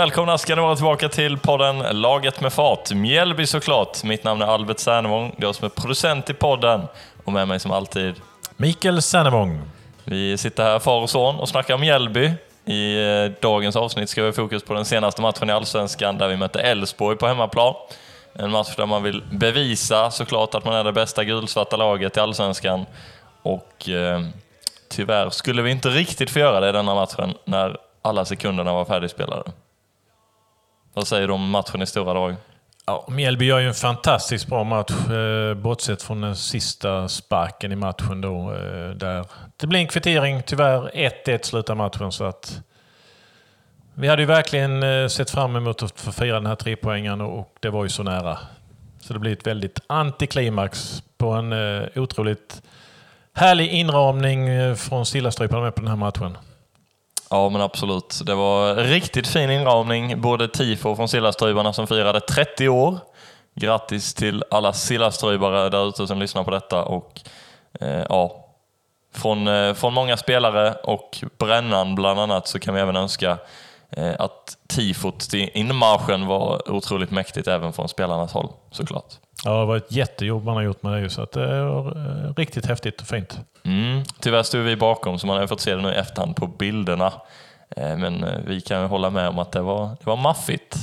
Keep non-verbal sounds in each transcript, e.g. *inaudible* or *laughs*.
Välkomna ska ni vara tillbaka till podden Laget med fart. Mjällby såklart. Mitt namn är Albert Sernevång. Jag som är producent i podden. Och med mig som alltid Mikael Sernevång. Vi sitter här far och son och snackar om Mjällby. I eh, dagens avsnitt ska vi ha fokus på den senaste matchen i Allsvenskan där vi mötte Elfsborg på hemmaplan. En match där man vill bevisa såklart att man är det bästa gulsvarta laget i Allsvenskan. Och eh, tyvärr skulle vi inte riktigt få göra det i denna matchen när alla sekunderna var färdigspelade. Vad säger du om matchen i stora drag? Ja, Mjällby gör ju en fantastiskt bra match, eh, bortsett från den sista sparken i matchen då. Eh, där det blir en kvittering, tyvärr 1-1 slutar matchen. Så att vi hade ju verkligen eh, sett fram emot att få fira den här trepoängaren och det var ju så nära. Så det blir ett väldigt antiklimax på en eh, otroligt härlig inramning eh, från Stillastryparna med på den här matchen. Ja, men absolut. Det var riktigt fin inramning. Både tifo från Sillaströjbarna som firade 30 år. Grattis till alla Sillaströjbare där ute som lyssnar på detta. Och, eh, ja, från, eh, från många spelare och Brännan bland annat så kan vi även önska att tifot till inmarschen var otroligt mäktigt även från spelarnas håll såklart. Ja, det var ett jättejobb man har gjort med det så att det var eh, riktigt häftigt och fint. Mm. Tyvärr stod vi bakom så man har fått se det nu i efterhand på bilderna. Eh, Men eh, vi kan hålla med om att det var, det var maffigt.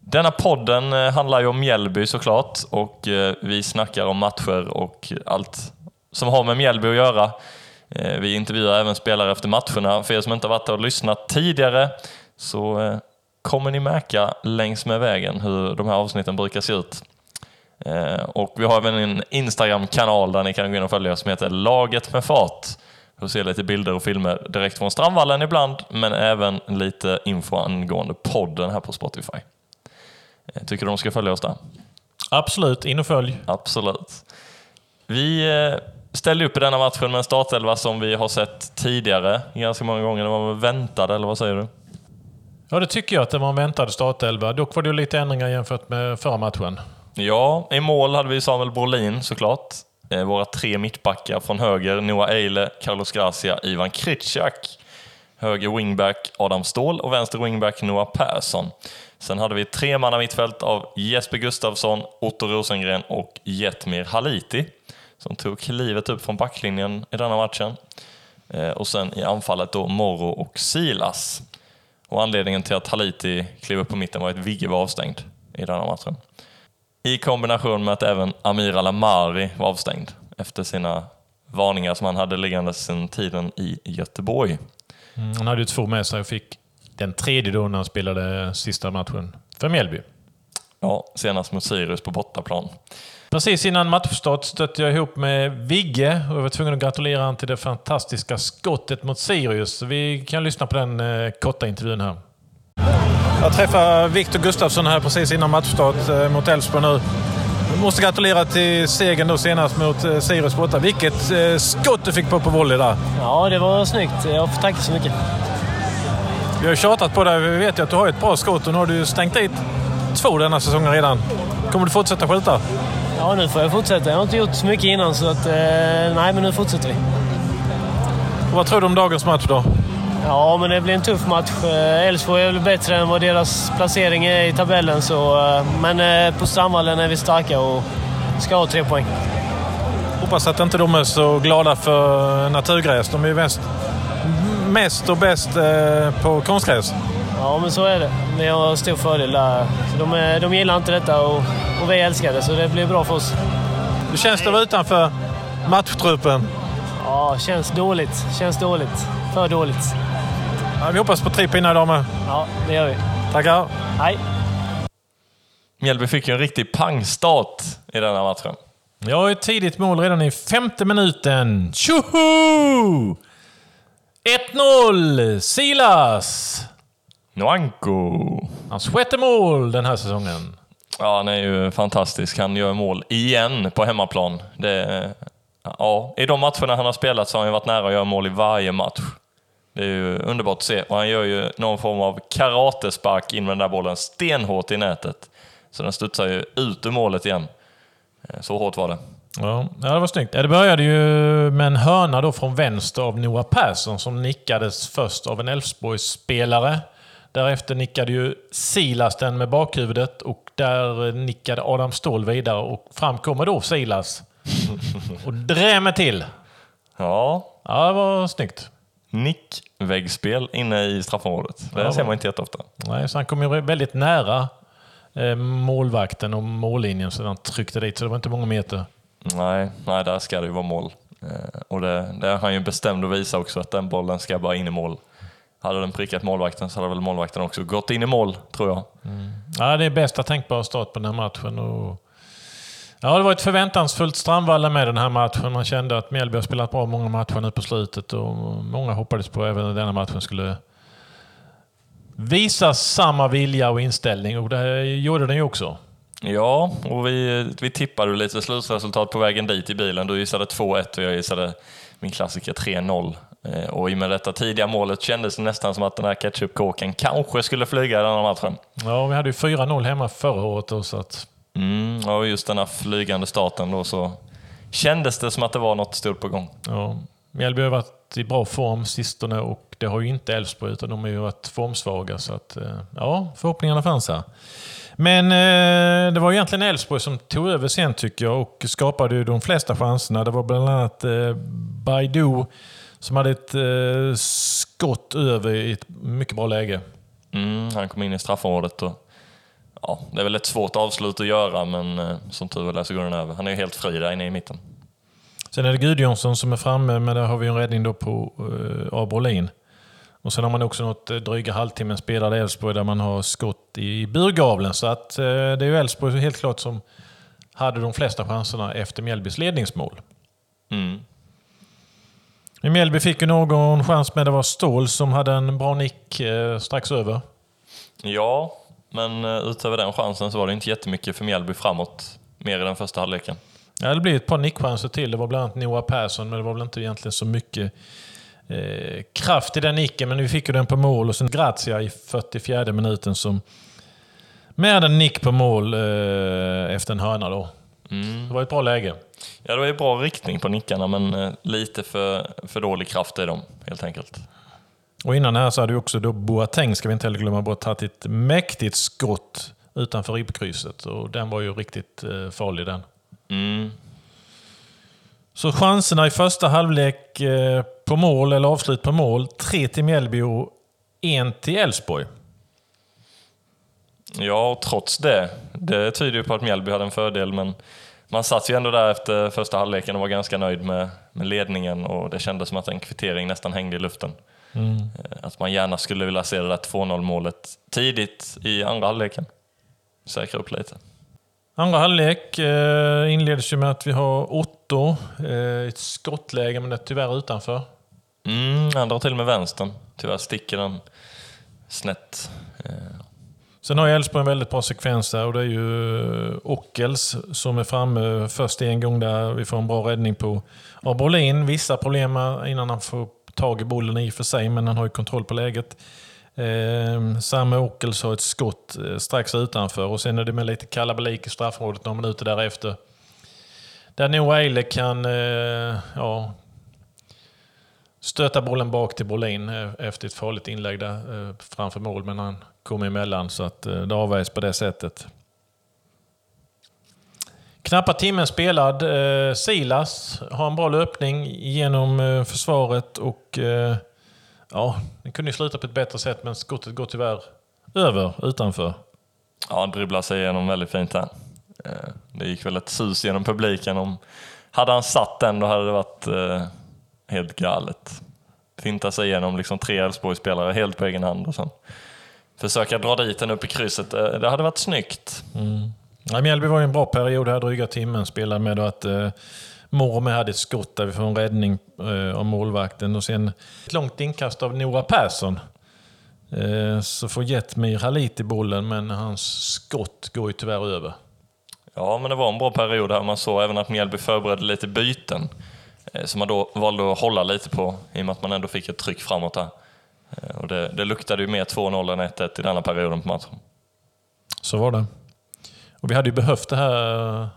Denna podden eh, handlar ju om Mjällby såklart och eh, vi snackar om matcher och allt som har med Mjällby att göra. Eh, Vi intervjuar även spelare efter matcherna. För er som inte har varit och lyssnat tidigare så eh, kommer ni märka längs med vägen hur de här avsnitten brukar se ut. Eh, Och vi har även en Instagram-kanal där ni kan gå in och följa som heter Laget med fart. För att se lite bilder och filmer direkt från Strandvallen ibland, men även lite info angående podden här på Spotify. Tycker du de ska följa oss där? Absolut, in och följ. Absolut. Vi ställde upp i denna matchen med en startelva som vi har sett tidigare ganska många gånger. Det var väl väntade, eller vad säger du? Ja, det tycker jag att det var en väntad startelva. Dock var det lite ändringar jämfört med förra matchen. Ja, i mål hade vi Samuel Brolin såklart. Eh, Våra tre mittbackar från höger, Noah Eile, Carlos Gracia, Ivan Kritschak. Höger wingback Adam Ståhl och vänster wingback Noah Persson. Sen hade vi tre manna mittfält av Jesper Gustafsson, Otto Rosengren och Jetmir Haliti som tog klivet upp från backlinjen i denna matchen. Eh, Och sen i anfallet då Morro och Silas. Och anledningen till att Haliti klev upp på mitten var att Vigge var avstängd i denna matchen. I kombination med att även Amir Alamari var avstängd efter sina varningar som han hade liggande sedan tiden i Göteborg. Mm, han hade ju två med sig och fick den tredje då när han spelade sista matchen för Mjällby. Ja, senast mot Sirius på bortaplan. Precis innan matchstart stötte jag ihop med Vigge och jag var tvungen att gratulera honom till det fantastiska skottet mot Sirius. Vi kan lyssna på den eh, korta intervjun här. Jag träffar Viktor Gustafsson här precis innan matchstart eh, mot Elfsborg nu. Jag måste gratulera till segern då senast mot eh, Sirius borta. Vilket skott du fick på på volley där. Ja, det var snyggt. Jag får tacka så mycket. Vi har tjatat på dig. Vi vet ju att du har ett bra skott och nu har du stängt dit två denna säsongen redan. Kommer du fortsätta skjuta? Ja, nu får jag fortsätta. Jag har inte gjort så mycket innan, så att, eh, nej, men nu fortsätter vi. Vad tror du om dagens match då? Ja, men det blir en tuff match. Eh, Elfsborg är väl bättre än vad deras placering är i tabellen, så, eh, men eh, på Strandvallen är vi starka och ska ha tre poäng. Hoppas att inte de är så glada för naturgräs. De är ju mest, mest och bäst på konstgräs. Ja, men så är det. Vi har stor fördel där. De, är- de gillar inte detta och, och vi älskar det, så det blir bra för oss. Hur känns det att vara utanför matchtruppen? Ja, känns dåligt. Känns dåligt. För dåligt. Ja, vi hoppas på tre pinnar idag med. Ja, det gör vi. Tackar! Hej! Mjällby fick ju en riktig pangstart i denna matchen. Ja, ett tidigt mål redan i femte minuten. Tjoho! 1-0! Silas! Noanko! Hans sjätte mål den här säsongen. Ja, han är ju fantastisk. Han gör mål igen på hemmaplan. Det, ja, I de matcherna han har spelat så har han varit nära att göra mål i varje match. Det är ju underbart att se. Och han gör ju någon form av karatespark in med den där bollen stenhårt i nätet. Så den studsar ju ut ur målet igen. Eh, så hårt var det. Ja, det var snyggt. Det började ju med en hörna då från vänster av Noah Persson som nickades först av en Elfsborgs-spelare. Därefter nickade ju Silas den med bakhuvudet och där nickade Adam Ståhl vidare och fram kommer då Silas. *laughs* Och drämmer till. Ja, Ja, det var snyggt. nickväggspel inne i straffområdet. Det Ja, ser man inte jätteofta. Nej, så han kom ju väldigt nära eh, målvakten och mållinjen så han tryckte dit, så det var inte många meter. Nej, nej, där ska det ju vara mål. Eh, och det, det är han ju bestämd att visa också, att den bollen ska bara in i mål. Hade den prickat målvakten så hade väl målvakten också gått in i mål, tror jag. Ja, det är bästa tänkbara start på den här matchen. Och... Ja, det var ett förväntansfullt Strandvalla med den här matchen. Man kände att Mjällby har spelat bra många matcher nu på slutet och många hoppades på även att denna matchen skulle visa samma vilja och inställning och det gjorde den ju också. Ja, och vi, vi tippade lite slutresultat på vägen dit i bilen. Du gissade 2-1 och jag gissade min klassiker 3-0. Eh, Och i och med detta tidiga målet kändes det nästan som att den här ketchupkåken kanske skulle flyga i den här matchen. Ja, vi hade ju 4-0 hemma förra året då, så att... Mm, och just den här flygande starten då så kändes det som att det var något stort på gång. Ja, Mjällby har varit i bra form sistone och det har ju inte Elfsborg utan de har ju varit formsvaga. Så att, eh, ja, förhoppningarna fanns här. Men eh, det var egentligen Elfsborg som tog över sen tycker jag och skapade de flesta chanserna. Det var bland annat eh, Baidu som hade ett eh, skott över i ett mycket bra läge. Mm, han kom in i straffområdet och ja, det är väl ett svårt avslut att göra men eh, som tur är så går den över. Han är ju helt fri där inne i mitten. Sen är det Gudjonsson som är framme, men där har vi en räddning då på eh, A. Brolin. Och sen har man också något eh, dryga halvtimmen spelade Elfsborg där man har skott i burgavlen. Så att eh, det är ju Elfsborg helt klart som hade de flesta chanserna efter Mjällbys ledningsmål. Mm. Mjällby fick ju någon chans med det var Ståhl som hade en bra nick eh, strax över. Ja, men eh, utöver den chansen så var det inte jättemycket för Mjällby framåt. Mer i den första halvleken. Ja, det blev ett par nickchanser till. Det var bland annat Noah Persson, men det var väl inte egentligen så mycket eh, kraft i den nicken. Men vi fick ju den på mål och sen Grazia i 44 minuten som med en nick på mål eh, efter en hörna då. Mm. Det var ett bra läge. Ja, det var ju bra riktning på nickarna men eh, lite för, för dålig kraft i dem helt enkelt. Och innan här så hade ju också då Boateng, ska vi inte heller glömma bort, tagit ett mäktigt skott utanför ribbkrysset. Och den var ju riktigt eh, farlig den. Mm. Så chanserna i första halvlek eh, på mål, eller avslut på mål, tre till Mjällby och en till Elfsborg. Ja, och trots det. Det tyder ju på att Mjällby hade en fördel men man satt ju ändå där efter första halvleken och var ganska nöjd med, med ledningen och det kändes som att en kvittering nästan hängde i luften. Eh, Att man gärna skulle vilja se det där 2-0 målet tidigt i andra halvleken. Säkra upp lite. Andra halvlek eh, inleds ju med att vi har Otto, eh, ett skottläge men det är tyvärr utanför. Mm, han drar till med vänstern. Tyvärr sticker den snett. Eh, Sen har Elfsborg en väldigt bra sekvens där och det är ju eh, Ockels som är framme först en gång där vi får en bra räddning på av Brolin. Vissa problem innan han får tag i bollen i och för sig, men han har ju kontroll på läget. Eh, Samme Ockels har ett skott eh, strax utanför och sen är det med lite kalabalik i straffområdet några minuter därefter. Där Noah Eile kan eh, ja, stöta bollen bak till Brolin eh, efter ett farligt inlägg där eh, framför mål, men han kom emellan så att eh, det avvägs på det sättet. Knappa timmen spelad. Silas har en bra löpning genom försvaret och ja, den kunde ju sluta på ett bättre sätt men skottet går tyvärr över utanför. Ja, han dribblar sig igenom väldigt fint här. Det gick väl ett sus genom publiken. Om, hade han satt den då hade det varit helt galet. Finta sig igenom liksom tre Elfsborgsspelare helt på egen hand och sen försöka dra dit den upp i krysset. Eh, Det hade varit snyggt. Ja, Mjällby var ju en bra period här, dryga timmen. Spelade med då att eh, Morme hade ett skott där vi får en räddning eh, av målvakten. Och sen ett långt inkast av Noah Persson. Eh, så får Jetmir Halit i bollen, men hans skott går ju tyvärr över. Ja, men det var en bra period här. Man såg även att Mjällby förberedde lite byten. Eh, Som man då valde att hålla lite på i och med att man ändå fick ett tryck framåt här. Eh, Och det, det luktade ju mer 2-0 än 1-1 i denna perioden på matchen. Så var det. Och vi hade ju behövt det här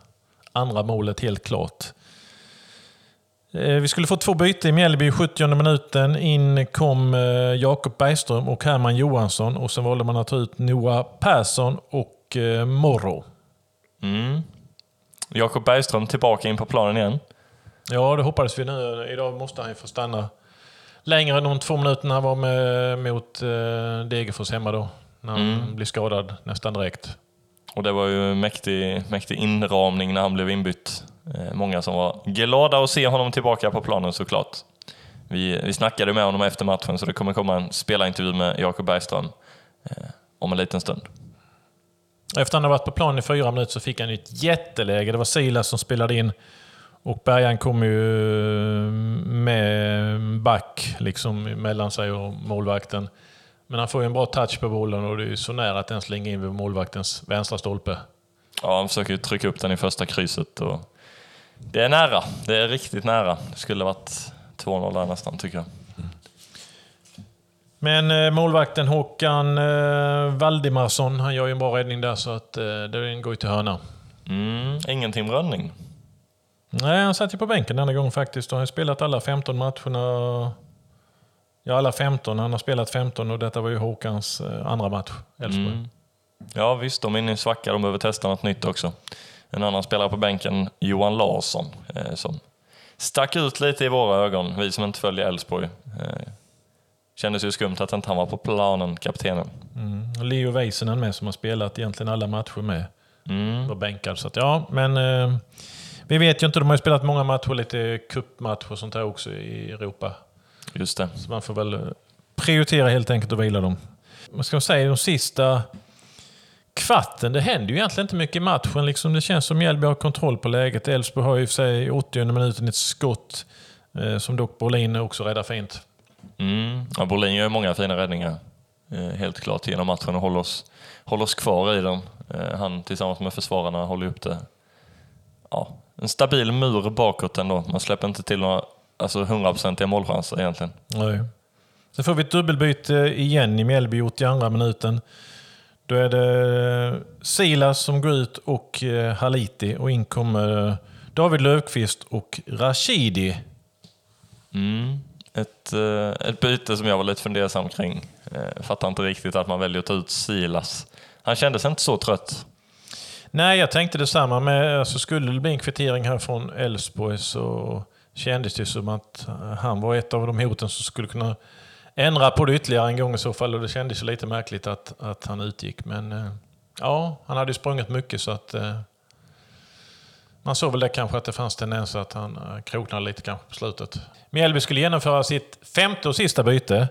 andra målet helt klart. Eh, Vi skulle få två byten i Mjällby i 70 minuten. In kom eh, Jakob Bergström och Herman Johansson och sen valde man att ta ut Noah Persson och eh, Morro. Mm. Jakob Bergström tillbaka in på planen igen. Ja, det hoppades vi nu. Idag måste han ju få stanna längre än de två minuterna han var med mot eh, Degerfors hemma då. När han blir skadad nästan direkt. Och det var ju mäktig, mäktig inramning när han blev inbytt. Eh, många som var glada att se honom tillbaka på planen såklart. Vi, vi snackade med honom efter matchen så det kommer komma en spelarintervju med Jakob Bergström eh, om en liten stund. Efter att han hade varit på planen i fyra minuter så fick han ett jätteläge. Det var Silas som spelade in. Och Bergan kom ju med back liksom mellan sig och målvakten. Men han får ju en bra touch på bollen och det är ju så nära att den slänger in vid målvaktens vänstra stolpe. Ja, han försöker ju trycka upp den i första krysset och det är nära. Det är riktigt nära. Det skulle varit 2-0 där nästan tycker jag. Men eh, målvakten Håkan eh, Valdimarsson, han gör ju en bra räddning där så att eh, den går ju till hörna. Mm, ingenting Rönning. Nej, han satt ju på bänken denna gång faktiskt. Han har spelat alla 15 matcherna. Ja, alla 15. Han har spelat 15 och detta var ju Håkans eh, andra match, Elfsborg. Mm. Ja visst, de är inne i en svacka. De behöver testa något nytt också. En annan spelare på bänken, Johan Larsson, eh, som stack ut lite i våra ögon, vi som inte följer Elfsborg. Eh, kändes ju skumt att inte han var på planen, kaptenen. Mm. Leo Väisänen med som har spelat egentligen alla matcher med. Mm. Var bänkad. Så att, ja, men eh, vi vet ju inte. De har ju spelat många matcher, lite cupmatcher och sånt här också i Europa. Just det. Så man får väl eh, prioritera helt enkelt och vila dem. Vad ska man säga, de sista kvarten, det händer ju egentligen inte mycket i matchen. Liksom det känns som Mjällby har kontroll på läget. Elfsborg har ju för sig i 80 minuten ett skott eh, som dock Brolin också räddar fint. Mm. Ja, Brolin gör många fina räddningar, eh, helt klart, genom matchen och håller oss, håller oss kvar i den. Eh, han tillsammans med försvararna håller upp det. Ja, en stabil mur bakåt ändå. Man släpper inte till några alltså, hundraprocentiga målchanser egentligen. Nej. Sen får vi ett dubbelbyte igen i Mjällby gjort i andra minuten. Då är det Silas som går ut och eh, Haliti och in kommer David Löfqvist och Rashidi. Mm. Ett, eh, ett byte som jag var lite fundersam kring. Eh, fattar inte riktigt att man väljer att ta ut Silas. Han kändes inte så trött. Nej, jag tänkte detsamma. Med, alltså, skulle det bli en kvittering här från Elfsborg så kändes det som att han var ett av de hoten som skulle kunna ändra på det ytterligare en gång i så fall. Och det kändes lite märkligt att, att han utgick. Men eh, ja, han hade ju sprungit mycket så att eh, man såg väl det kanske att det fanns tendenser att han eh, kroknade lite kanske på slutet. Mjällby skulle genomföra sitt femte och sista byte.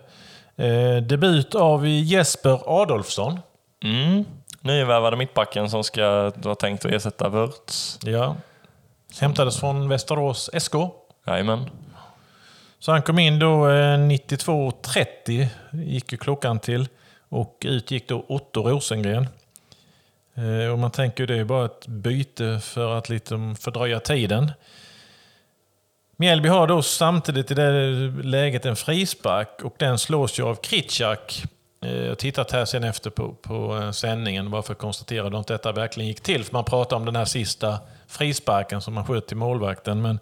Eh, debut av Jesper Adolfsson. Mm. Nyvärvade mittbacken som ska vara tänkt att ersätta Wurtz. Ja. Hämtades från Västerås SK. Jajamän. Så han kom in då eh, 92.30 gick ju klockan till. Och ut gick då Otto Rosengren. Eh, och man tänker det är bara ett byte för att lite fördröja tiden. Mjällby har då samtidigt i det läget en frispark och den slås ju av Kritschak. Eh, Jag har tittat här sen efter på, på eh, sändningen bara för att konstatera att detta verkligen gick till. För man pratar om den här sista frisparken som man sköt till målvakten. Men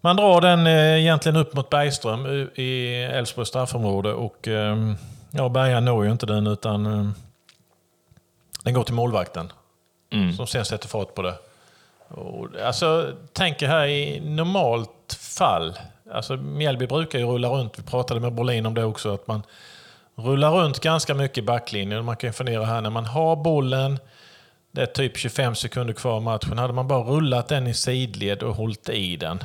man drar den eh, egentligen upp mot Bergström i Elfsborgs straffområde och eh, ja, Berga når ju inte den utan eh, den går till målvakten. Mm. Som sen sätter fart på det. Och, alltså, tänker här i normalt fall. Alltså, Mjällby brukar ju rulla runt. Vi pratade med Brolin om det också. Att man rullar runt ganska mycket i backlinjen. Man kan ju fundera här när man har bollen. Det är typ 25 sekunder kvar av matchen. Hade man bara rullat den i sidled och hållit i den.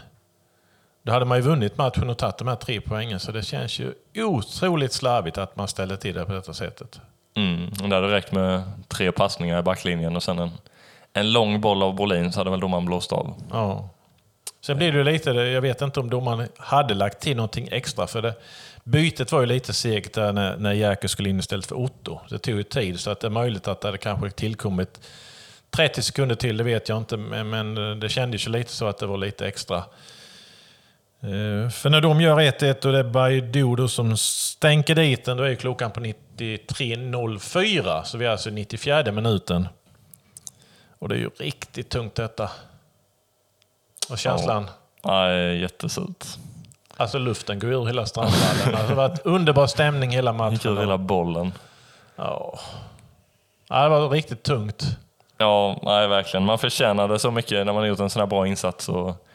Då hade man ju vunnit matchen och tagit de här tre poängen. Så det känns ju otroligt slarvigt att man ställer till det på detta sättet. Mm. Det hade räckt med tre passningar i backlinjen och sen en, en lång boll av Brolin så hade väl domaren blåst av. Ja. Sen blir det lite, jag vet inte om domaren hade lagt till någonting extra för det. Bytet var ju lite segt där när, när Jerker skulle in istället för Otto. Det tog ju tid så att det är möjligt att det hade kanske tillkommit 30 sekunder till, det vet jag inte. Men, men det kändes ju lite så att det var lite extra. Eh, för när de gör 1-1 och det är Baidoo som stänker dit den, då är ju klockan på 93.04. Så vi är alltså i 94 minuten. Och det är ju riktigt tungt detta. Och känslan? Nej, jättesurt. Alltså luften går ur hela Strandvallen. Alltså, det har varit underbar stämning hela Gick ur matchen. hela bollen. Ja. ja, det var riktigt tungt. Ja, nej verkligen. Man förtjänade så mycket när man har gjort en sån här bra insats. Och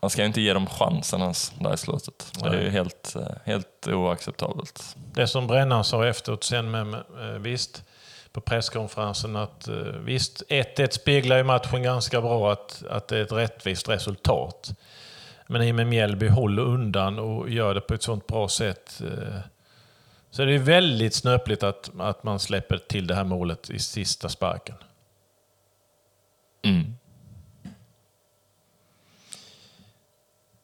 man ska ju inte ge dem chansen ens där i slutet. Det är ju helt, eh, helt oacceptabelt. Det som Brännan sa efteråt sen med, med eh, visst, på presskonferensen att eh, visst, 1-1 speglar ju matchen ganska bra att, att det är ett rättvist resultat. Men i och med Mjällby håller undan och gör det på ett sånt bra sätt eh, så är det väldigt snöpligt att, att man släpper till det här målet i sista sparken. Mm.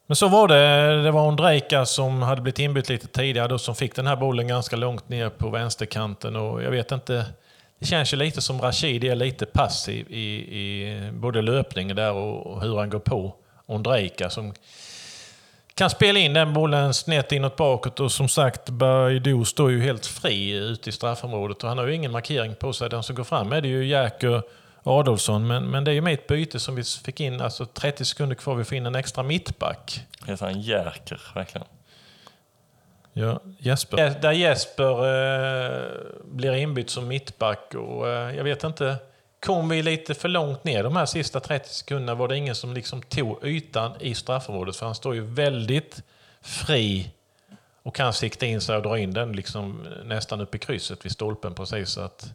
Men så var det. Det var Ondrejka som hade blivit inbytt lite tidigare då, som fick den här bollen ganska långt ner på vänsterkanten. Och jag vet inte, det känns ju lite som Rashid är lite passiv i, i både löpningen där och, hur han går på Ondrejka som kan spela in den bollen snett inåt bakåt och som sagt Baidoo står ju helt fri ute i straffområdet och han har ju ingen markering på sig. Den som går fram är det ju Jäker Adolfsson men, men det är ju med ett byte som vi fick in, alltså 30 sekunder kvar, vi får in en extra mittback. Heter han Jerker, verkligen? Ja, Jesper. Där Jesper eh, blir inbytt som mittback och eh, jag vet inte, kom vi lite för långt ner de här sista 30 sekunderna? Var det ingen som liksom tog ytan i straffområdet? För han står ju väldigt fri och kan sikta in sig och dra in den liksom nästan upp i krysset vid stolpen precis. Så att,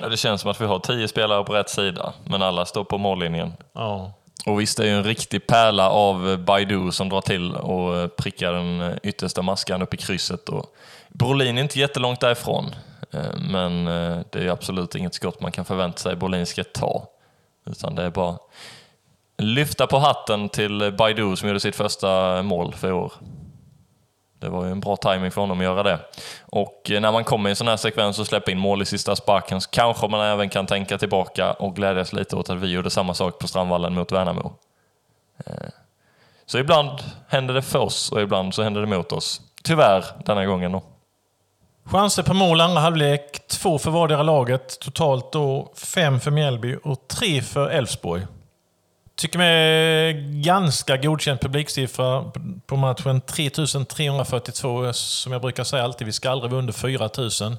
Ja, det känns som att vi har tio spelare på rätt sida, men alla står på mållinjen. ja. Och visst, det är ju en riktig pärla av Baidu som drar till och eh, prickar den eh, yttersta maskan upp i krysset. Och Brolin är inte jättelångt därifrån, eh, men det är absolut inget skott man kan förvänta sig Brolin ska ta. Utan det är bara lyfta på hatten till Baidu som gjorde sitt första mål för i år. Det var ju en bra timing för honom att göra det. Och eh, när man kommer i en sån här sekvens och släpper in mål i sista sparken så kanske man även kan tänka tillbaka och glädjas lite åt att vi gjorde samma sak på Strandvallen mot Värnamo. Eh, så ibland händer det för oss och ibland så händer det mot oss. Tyvärr denna gången då. Chanser på mål andra halvlek, två för vardera laget. Totalt då fem för Mjällby och tre för Elfsborg. Tycker mig ganska godkänd publiksiffra på matchen. 3342. Som jag brukar säga alltid, vi ska aldrig vara under 4000.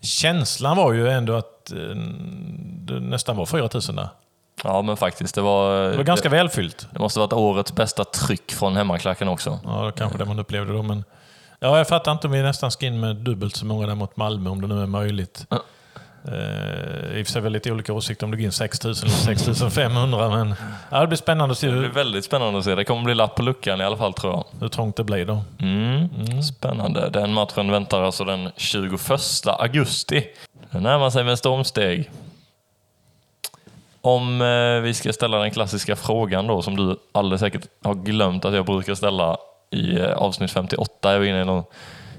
Känslan var ju ändå att eh, det nästan var 4000 där. Ja men faktiskt, det var... Det var ganska välfyllt. det måste varit årets bästa tryck från hemmaklacken också. Ja, det kanske det man upplevde då. Men ja, jag fattar inte om vi nästan ska in med dubbelt så många där mot Malmö, om det nu är möjligt. Ja. Eh, I och för sig väl lite olika åsikter om det går in 6000 eller 6500, men ja, det blir spännande att se Det blir väldigt spännande att se. Det kommer bli lapp på luckan i alla fall tror jag. hur trångt det blir då. Mm. Spännande. Den matchen väntar alltså den 21 augusti. Det närmar sig med stormsteg. Om eh, vi ska ställa den klassiska frågan då, som du alldeles säkert har glömt att jag brukar ställa i eh, avsnitt 58. Är vi inne i någon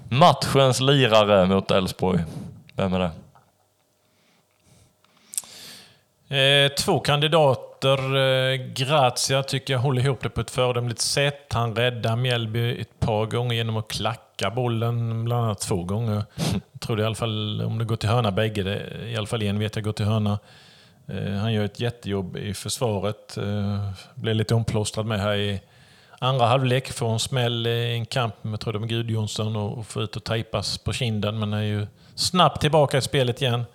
matchens lirare mot Elfsborg. Vem är det? Eh, två kandidater. Eh, Grazia tycker jag håller ihop det på ett föredömligt sätt. Han räddar Mjällby ett par gånger genom att klacka bollen, bland annat två gånger. Jag tror det i alla fall, om det går till hörna bägge, det, i alla fall en vet jag går till hörna. Eh, han gör ett jättejobb i försvaret. Eh, blev lite omplåstrad med här i andra halvlek. Får en smäll i en kamp med, tror det med Gudjonsson och, och får ut och tejpas på kinden, men är ju snabbt tillbaka i spelet igen.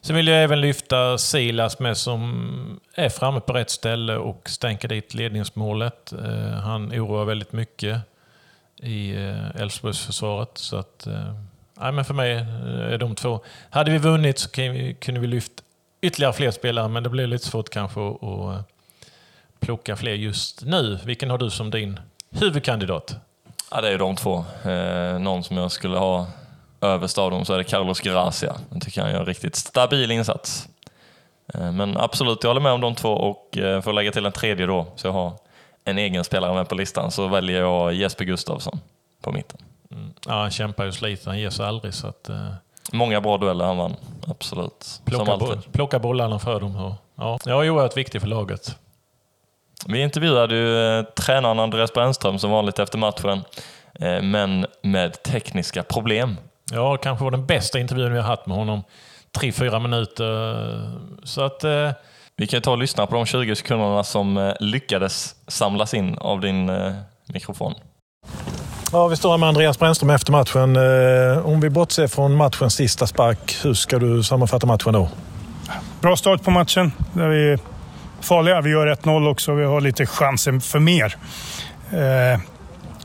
Sen vill jag även lyfta Silas med som är framme på rätt ställe och stänker dit ledningsmålet. Eh, han oroar väldigt mycket i eh, Elfsborgsförsvaret. Så att, eh, nej, men för mig är de två. Hade vi vunnit så kunde vi lyft ytterligare fler spelare, men det blir lite svårt kanske att, plocka fler just nu. Vilken har du som din huvudkandidat? Ja, det är de två. Någon som jag skulle ha överst av dem så är det Carlos Gracia. Jag tycker han gör en riktigt stabil insats. Eh, men absolut, jag håller med om de två och eh, för att lägga till en tredje då, så jag har en egen spelare med på listan, så väljer jag Jesper Gustafsson på mitten. Mm. Ja, han kämpar ju sliter, han ger sig aldrig. Så att, eh, Många bra dueller han vann, absolut. Plocka, boll, plocka bollarna för dem. Och, ja, jag är oerhört viktig för laget. Vi intervjuade ju eh, tränaren Andreas Brännström som vanligt efter matchen, eh, men med tekniska problem. Ja, kanske var den bästa intervjun vi har haft med honom. Tre, fyra minuter. Så att... Eh, Vi kan ta och lyssna på de 20 sekunderna som eh, lyckades samlas in av din eh, mikrofon. Ja, vi står här med Andreas Brännström efter matchen. Eh, om vi bortser från matchens sista spark, hur ska du sammanfatta matchen då? Bra start på matchen. Där vi är farliga. Vi gör 1-0 också. Vi har lite chanser för mer.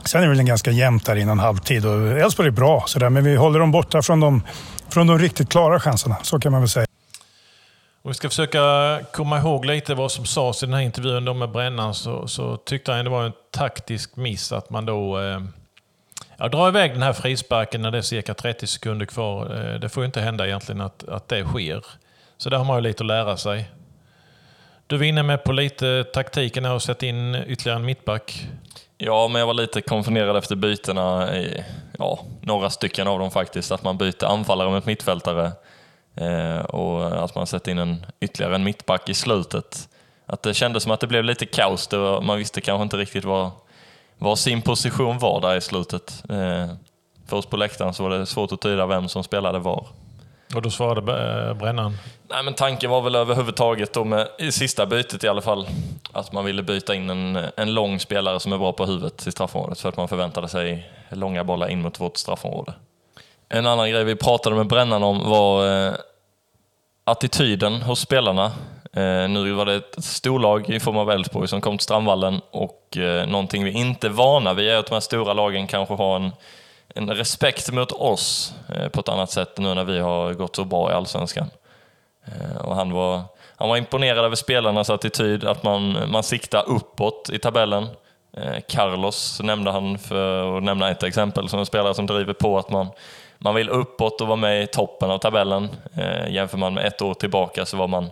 Sen är det väl ganska jämnt där innan halvtid. Elfsborg är bra, sådär, men vi håller dem borta från de, från de riktigt klara chanserna. Så kan man väl säga. Och vi ska försöka komma ihåg lite vad som sades i den här intervjun då med Brännan så, så tyckte han det var en taktisk miss att man då eh, ja, drar iväg den här frisparken när det är cirka 30 sekunder kvar. Eh, det får ju inte hända egentligen att, att det sker. Så där har man ju lite att lära sig. Du var inne med på lite taktiken här och sätta in ytterligare en mittback. Ja, men jag var lite konfunderad efter bytena, i, ja, några stycken av dem faktiskt, att man byter anfallare mot mittfältare eh, och att man sätter in en, ytterligare en mittback i slutet. Att det kändes som att det blev lite kaos, det var, man visste kanske inte riktigt vad, vad sin position var där i slutet. Eh, för oss på läktaren så var det svårt att tyda vem som spelade var. Och då svarade eh, Brännan? Nej, men tanken var väl överhuvudtaget då med, i sista bytet i alla fall, att man ville byta in en, en lång spelare som är bra på huvudet i straffområdet för att man förväntade sig långa bollar in mot vårt straffområde. En annan grej vi pratade med Brännan om var eh, attityden hos spelarna. Eh, nu var det ett storlag i form av Elfsborg som kom till Strandvallen och eh, någonting vi inte är vana vid är att de här stora lagen kanske har en en respekt mot oss eh, på ett annat sätt nu när vi har gått så bra i Allsvenskan. Eh, och han, var, han var imponerad över spelarnas attityd, att man, man siktar uppåt i tabellen. Eh, Carlos nämnde han för att nämna ett exempel som en spelare som driver på att man, man vill uppåt och vara med i toppen av tabellen. Eh, jämför man med ett år tillbaka så var man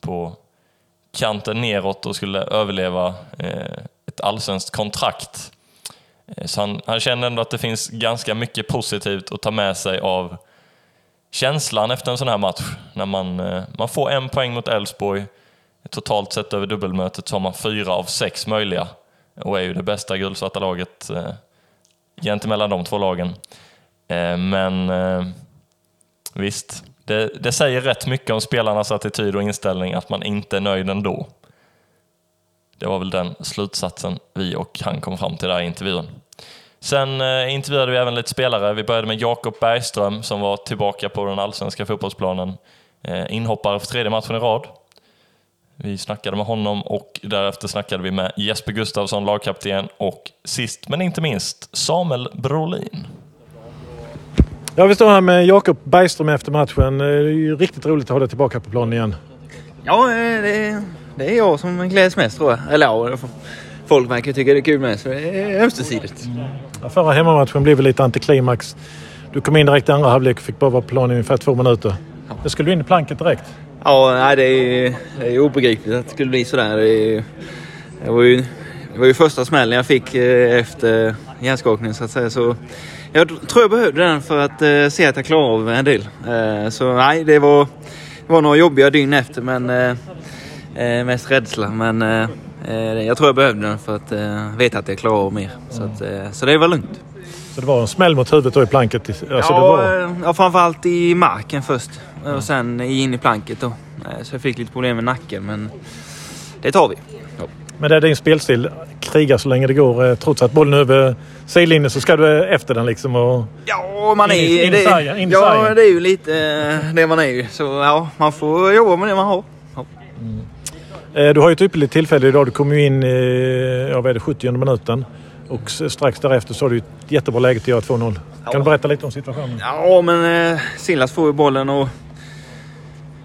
på kanten neråt och skulle överleva eh, ett allsvenskt kontrakt. Eh, så han, han känner ändå att det finns ganska mycket positivt att ta med sig av känslan efter en sån här match. När man, eh, man får en poäng mot Elfsborg, totalt sett över dubbelmötet så har man fyra av sex möjliga och är ju det bästa gulsvarta laget eh, gentemellan de två lagen. Eh, men eh, visst, det, det, säger rätt mycket om spelarnas attityd och inställning att man inte är nöjd ändå. Det var väl den slutsatsen vi och han kom fram till där i intervjun. Sen eh, intervjuade vi även lite spelare. Vi började med Jakob Bergström som var tillbaka på den allsvenska fotbollsplanen. Eh, inhoppare för tredje matchen i rad. Vi snackade med honom och därefter snackade vi med Jesper Gustafsson, lagkapten och sist men inte minst Samuel Brolin. Ja, vi står här med Jakob Bergström efter matchen. Det är ju riktigt roligt att ha dig tillbaka på planen igen. Ja, eh, det det är jag som gläds mest tror jag. Eller ja, folk verkar tycka det är kul med så det är ömsesidigt. Ja, förra hemmamatchen blev lite antiklimax. Du kom in direkt i andra halvlek och fick bara vara på planen i ungefär två minuter. Ja. Det skulle du in i planket direkt. Ja, nej, det, är, det är obegripligt att det skulle bli sådär. Det, det, var ju, det var ju första smällen jag fick eh, efter hjärnskakningen så att säga. Så jag tror jag behövde den för att uh, se att jag klarar av en del. Uh, så nej, det var, det var några jobbiga dygn efter men Eh, mest rädsla, men eh, eh, jag tror jag behövde den för att eh, veta att jag klarar av mer. Så, att, eh, så det var lugnt. Så det var en smäll mot huvudet då i planket? Alltså ja, var... Eh, ja, framförallt i marken först och sen in i planket då. Så jag fick lite problem med nacken, men det tar vi. Ja. Men det är din spelstil, kriga så länge det går. Trots att bollen är över sidlinjen så ska du efter den liksom och... Ja, man är... In, in, in, det, in ja, det är ju lite det man är. Så ja, man får jobba med det man har. Eh, du har ju ett ypperligt tillfälle idag. Du kom ju in i ja, vad är det, 70 minuten. Och strax därefter så har du ett jättebra läge till att göra 2-0. Kan ja. du berätta lite om situationen? Ja, men eh, Silas får ju bollen och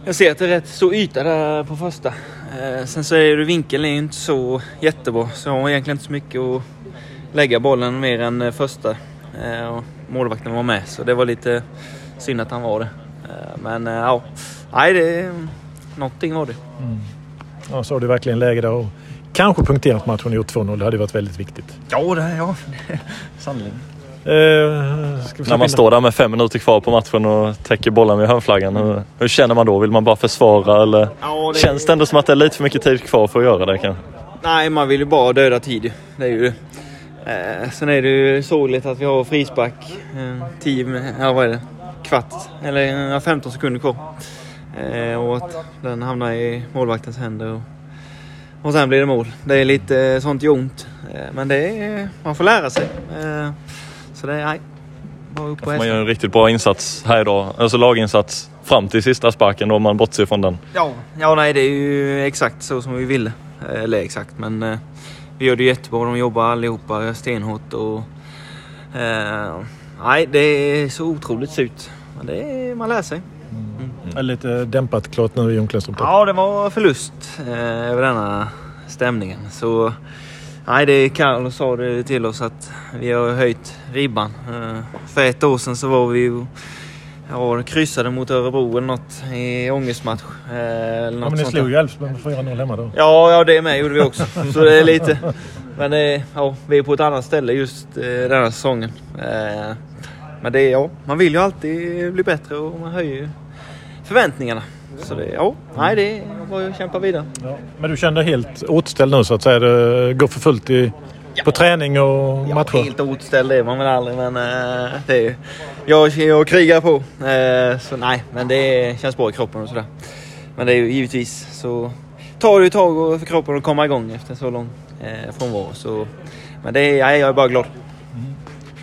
jag ser att det är rätt stor yta där på första. Eh, sen så är det vinkeln är inte så jättebra så jag har egentligen inte så mycket att lägga bollen mer än eh, första. Eh, och målvakten var med så det var lite synd att han var det. Eh, men ja, nej, det, någonting var det. Mm. Ja, så har du verkligen läge där och kanske punkterat matchen och gjort 2-0. Det hade varit väldigt viktigt. Ja, det *laughs* är ja. sannerligen. Eh, När man står där med fem minuter kvar på matchen och täcker bollen med hörnflaggan, hur, hur, känner man då? Vill man bara försvara eller ja, det... känns det ändå som att det är lite för mycket tid kvar för att göra det kanske? Nej, man vill ju bara döda tid. Det är ju det. Eh, sen är det ju sorgligt att vi har frispark. Eh, 10, ja vad är det? Kvart, eller 15 sekunder kvar. Eh, och att den hamnar i målvaktens händer. Och, och sen blir det mål. Det är lite sånt gör ont. Eh, men det är, man får lära sig. Eh, så det är, nej. Man gör en riktigt bra insats här idag. Alltså laginsats fram till sista sparken då om man bortser från den. Ja, ja nej det är ju exakt så som vi ville. Eller exakt, men eh, vi gör det jättebra. De jobbar allihopa stenhårt och... Eh, nej, det är så otroligt surt. Men det är, man lär sig. Är Lite dämpat klart nu i omklädningsrummet. Ja, det var förlust eh, över denna stämningen. Så nej, det Carlos sa det till oss att vi har höjt ribban. Eh, för ett år sedan så var vi ja, kryssade mot Örebro eller något i ångestmatch. Eh, eller Ja, något men ni slog ju Elfsborg med 4-0 hemma då. Ja, ja, det med gjorde vi också. Så det är lite... Men eh, ja, vi är på ett annat ställe just eh, denna säsongen. Eh, men det är, ja, man vill ju alltid bli bättre och man höjer förväntningarna. Så det, ja, nej det är bara att kämpa vidare. Ja. Men du känner dig helt återställd nu så att säga? Det går för fullt i, på träning och Ja, matcher? helt återställd är man väl aldrig men eh, det är, jag, jag krigar på. Eh, så nej, men det känns bra i kroppen och sådär. Men det är ju givetvis så tar det ju ett tag och- för kroppen att komma igång efter så lång eh, frånvaro. Så, men det nej, jag är bara glad.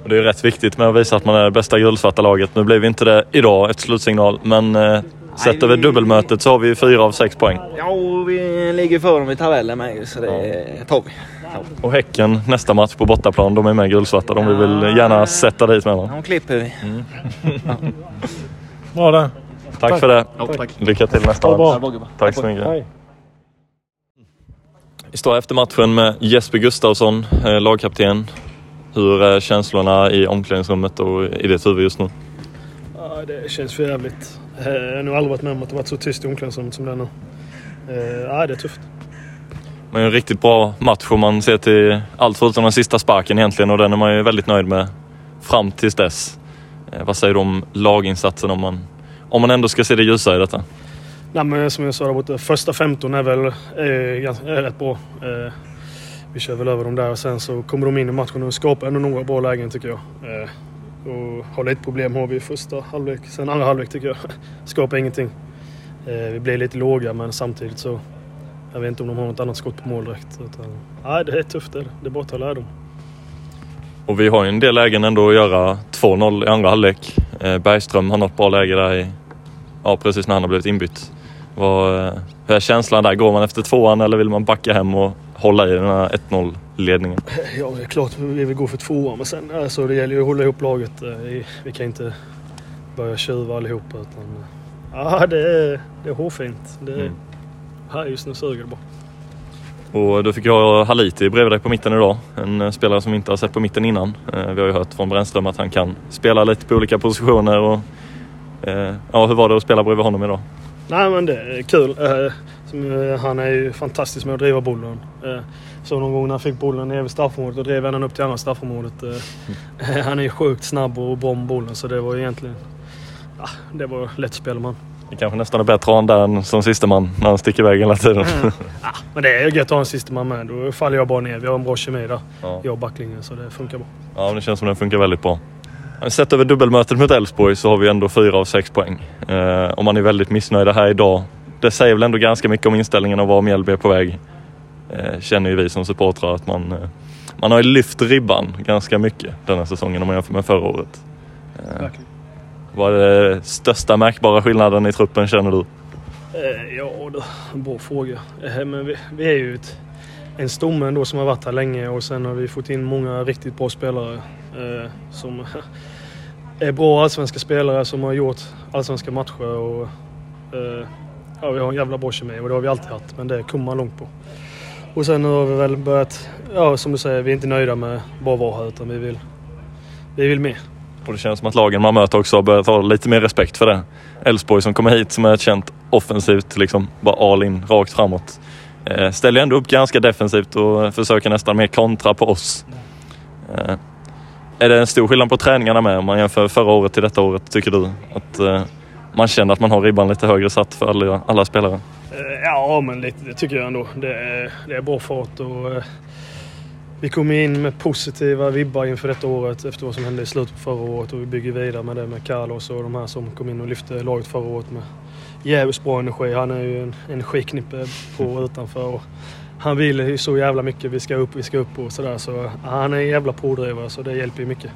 Och det är rätt viktigt med att visa att man är det bästa gulsvarta laget. Nu blev vi inte det idag, ett slutsignal. Men eh, sett vi- över dubbelmötet så har vi fyra av sex poäng. Ja, och vi ligger för dem i tabellen med ju, så det tar vi. Ja. Och Häcken nästa match på bortaplan, de är med gulsvarta. De vill väl gärna sätta dit med dem. De klipper vi. *laughs* Bra där. Tack för det. Ja, tack. Lycka till nästa match. bra. Tack så mycket. Hej. Vi står efter matchen med Jesper Gustafsson, eh, lagkapten. Hur är känslorna i omklädningsrummet och i ditt huvud just nu? Ja, det känns för jävligt. Eh, Jag har nog aldrig varit med om att det varit så tyst i omklädningsrummet som det är nu. Eh, Ja, det är tufft. Men en riktigt bra match om man ser till allt förutom den sista sparken egentligen och den är man ju väldigt nöjd med fram tills dess. Eh, vad säger du om laginsatsen om man, om man ändå ska se det ljusa i detta? Nej, men som jag sa där borta, första 15 är väl är, är rätt bra. Vi kör väl över dem där och sen så kommer de in i matchen och skapar ändå några bra lägen tycker jag. Eh, och har lite problem har vi i första halvlek. Sen andra halvlek tycker jag *laughs* skapar ingenting. Eh, vi blir lite låga men samtidigt så jag vet inte om de har något annat skott på mål direkt. Utan, nej, det är tufft det är det. Är bara att ta lärdom. Och vi har ju en del lägen ändå att göra. 2-0 i andra halvlek. Eh, Bergström har något bra läge där i, ja, precis när han har blivit inbytt. Vad, eh, hur är känslan där? Går man efter tvåan eller vill man backa hem och hålla i den här 1-0 ledningen? *laughs* Ja, det är klart vi vill gå för tvåan men sen alltså, det gäller ju att hålla ihop laget. Eh, Vi, kan inte börja tjuva allihopa utan... Ja, det är, det är hårfint. Det är, Mm. Här just nu suger det bara. Och då fick jag Haliti bredvid dig på mitten idag. En eh, spelare som vi inte har sett på mitten innan. Eh, Vi har ju hört från Brännström att han kan spela lite på olika positioner. Och, eh, ja, hur var det att spela bredvid honom idag? Nej men det är kul. Eh, han är ju fantastisk med att driva bollen. Eh, så någon gång när han fick bollen nere vid straffområdet och drev han upp till andra straffområdet. Eh, *laughs* han är ju sjukt snabb och bra med bollen så det var egentligen... Ja, det var lätt han. Det kanske nästan är bättre att ha han där än som siste man när han sticker iväg hela tiden. *laughs* Men det är gött att ha en sista man med. Då faller jag bara ner. Vi har en bra kemi där. Ja. Jag och backlinjen så det funkar bra. Ja, men det känns som den funkar väldigt bra. Sett över dubbelmötet mot Elfsborg så har vi ändå fyra av sex poäng. Eh, om man är väldigt missnöjd här idag. Det säger väl ändå ganska mycket om inställningen och var Mjällby är på väg. Eh, känner ju vi som supportrar att man, eh, man har lyft ribban ganska mycket denna säsongen om man jämför med förra året. Eh, vad är det största märkbara skillnaden i truppen känner du? Ja, en bra fråga. Men vi, vi är ju ett, en stomme ändå som har varit här länge och sen har vi fått in många riktigt bra spelare som *laughs* är bra allsvenska spelare som har gjort allsvenska matcher. Och, ja, vi har en jävla bra kemi och det har vi alltid haft, men det kommer man långt på. Och sen nu har vi väl börjat, ja som du säger, vi är inte nöjda med bara vara här utan vi vill, vi vill mer. Och det känns som att lagen man möter också har börjat ha lite mer respekt för det. Elfsborg som kommer hit som är ett känt offensivt, liksom bara all in, rakt framåt. Eh, ställer ändå upp ganska defensivt och försöker nästan mer kontra på oss. Eh, är det en stor skillnad på träningarna med om man jämför förra året till detta året, tycker du? Att eh, man känner att man har ribban lite högre satt för alla, alla spelare? Eh, Ja, men lite, det tycker jag ändå. Det är, det är bra fart och eh, vi kommer in med positiva vibbar inför detta året efter vad som hände i slutet på förra året och vi bygger vidare med det med Carlos och de här som kom in och lyfte laget förra året med jävligt bra energi. Han är ju en energiknippe på och utanför. Och han vill ju så jävla mycket. Vi ska upp, vi ska upp och sådär. Så han är en jävla pådrivare så det hjälper ju mycket.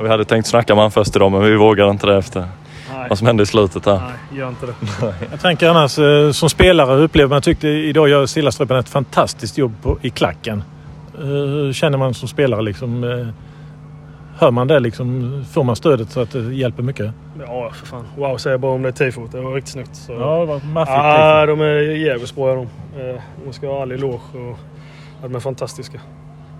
Vi hade tänkt snacka med honom först idag men vi vågade inte det efter Nej, vad som hände i slutet här. nej gör inte det. Jag tänker annars eh, som spelare upplever man, jag tyckte idag gör Stillaströpen ett fantastiskt jobb på, i klacken. Eh, Hur känner man som spelare liksom? eh, Hör man det liksom? Får man stödet så att det hjälper mycket? Ja, för fan. Wow, säger jag bara om det tifot. Det var riktigt snyggt. Så. Ja, det var maffigt. Ja, de är jävligt bra de. De ska ha all eloge. Och ja, de är fantastiska.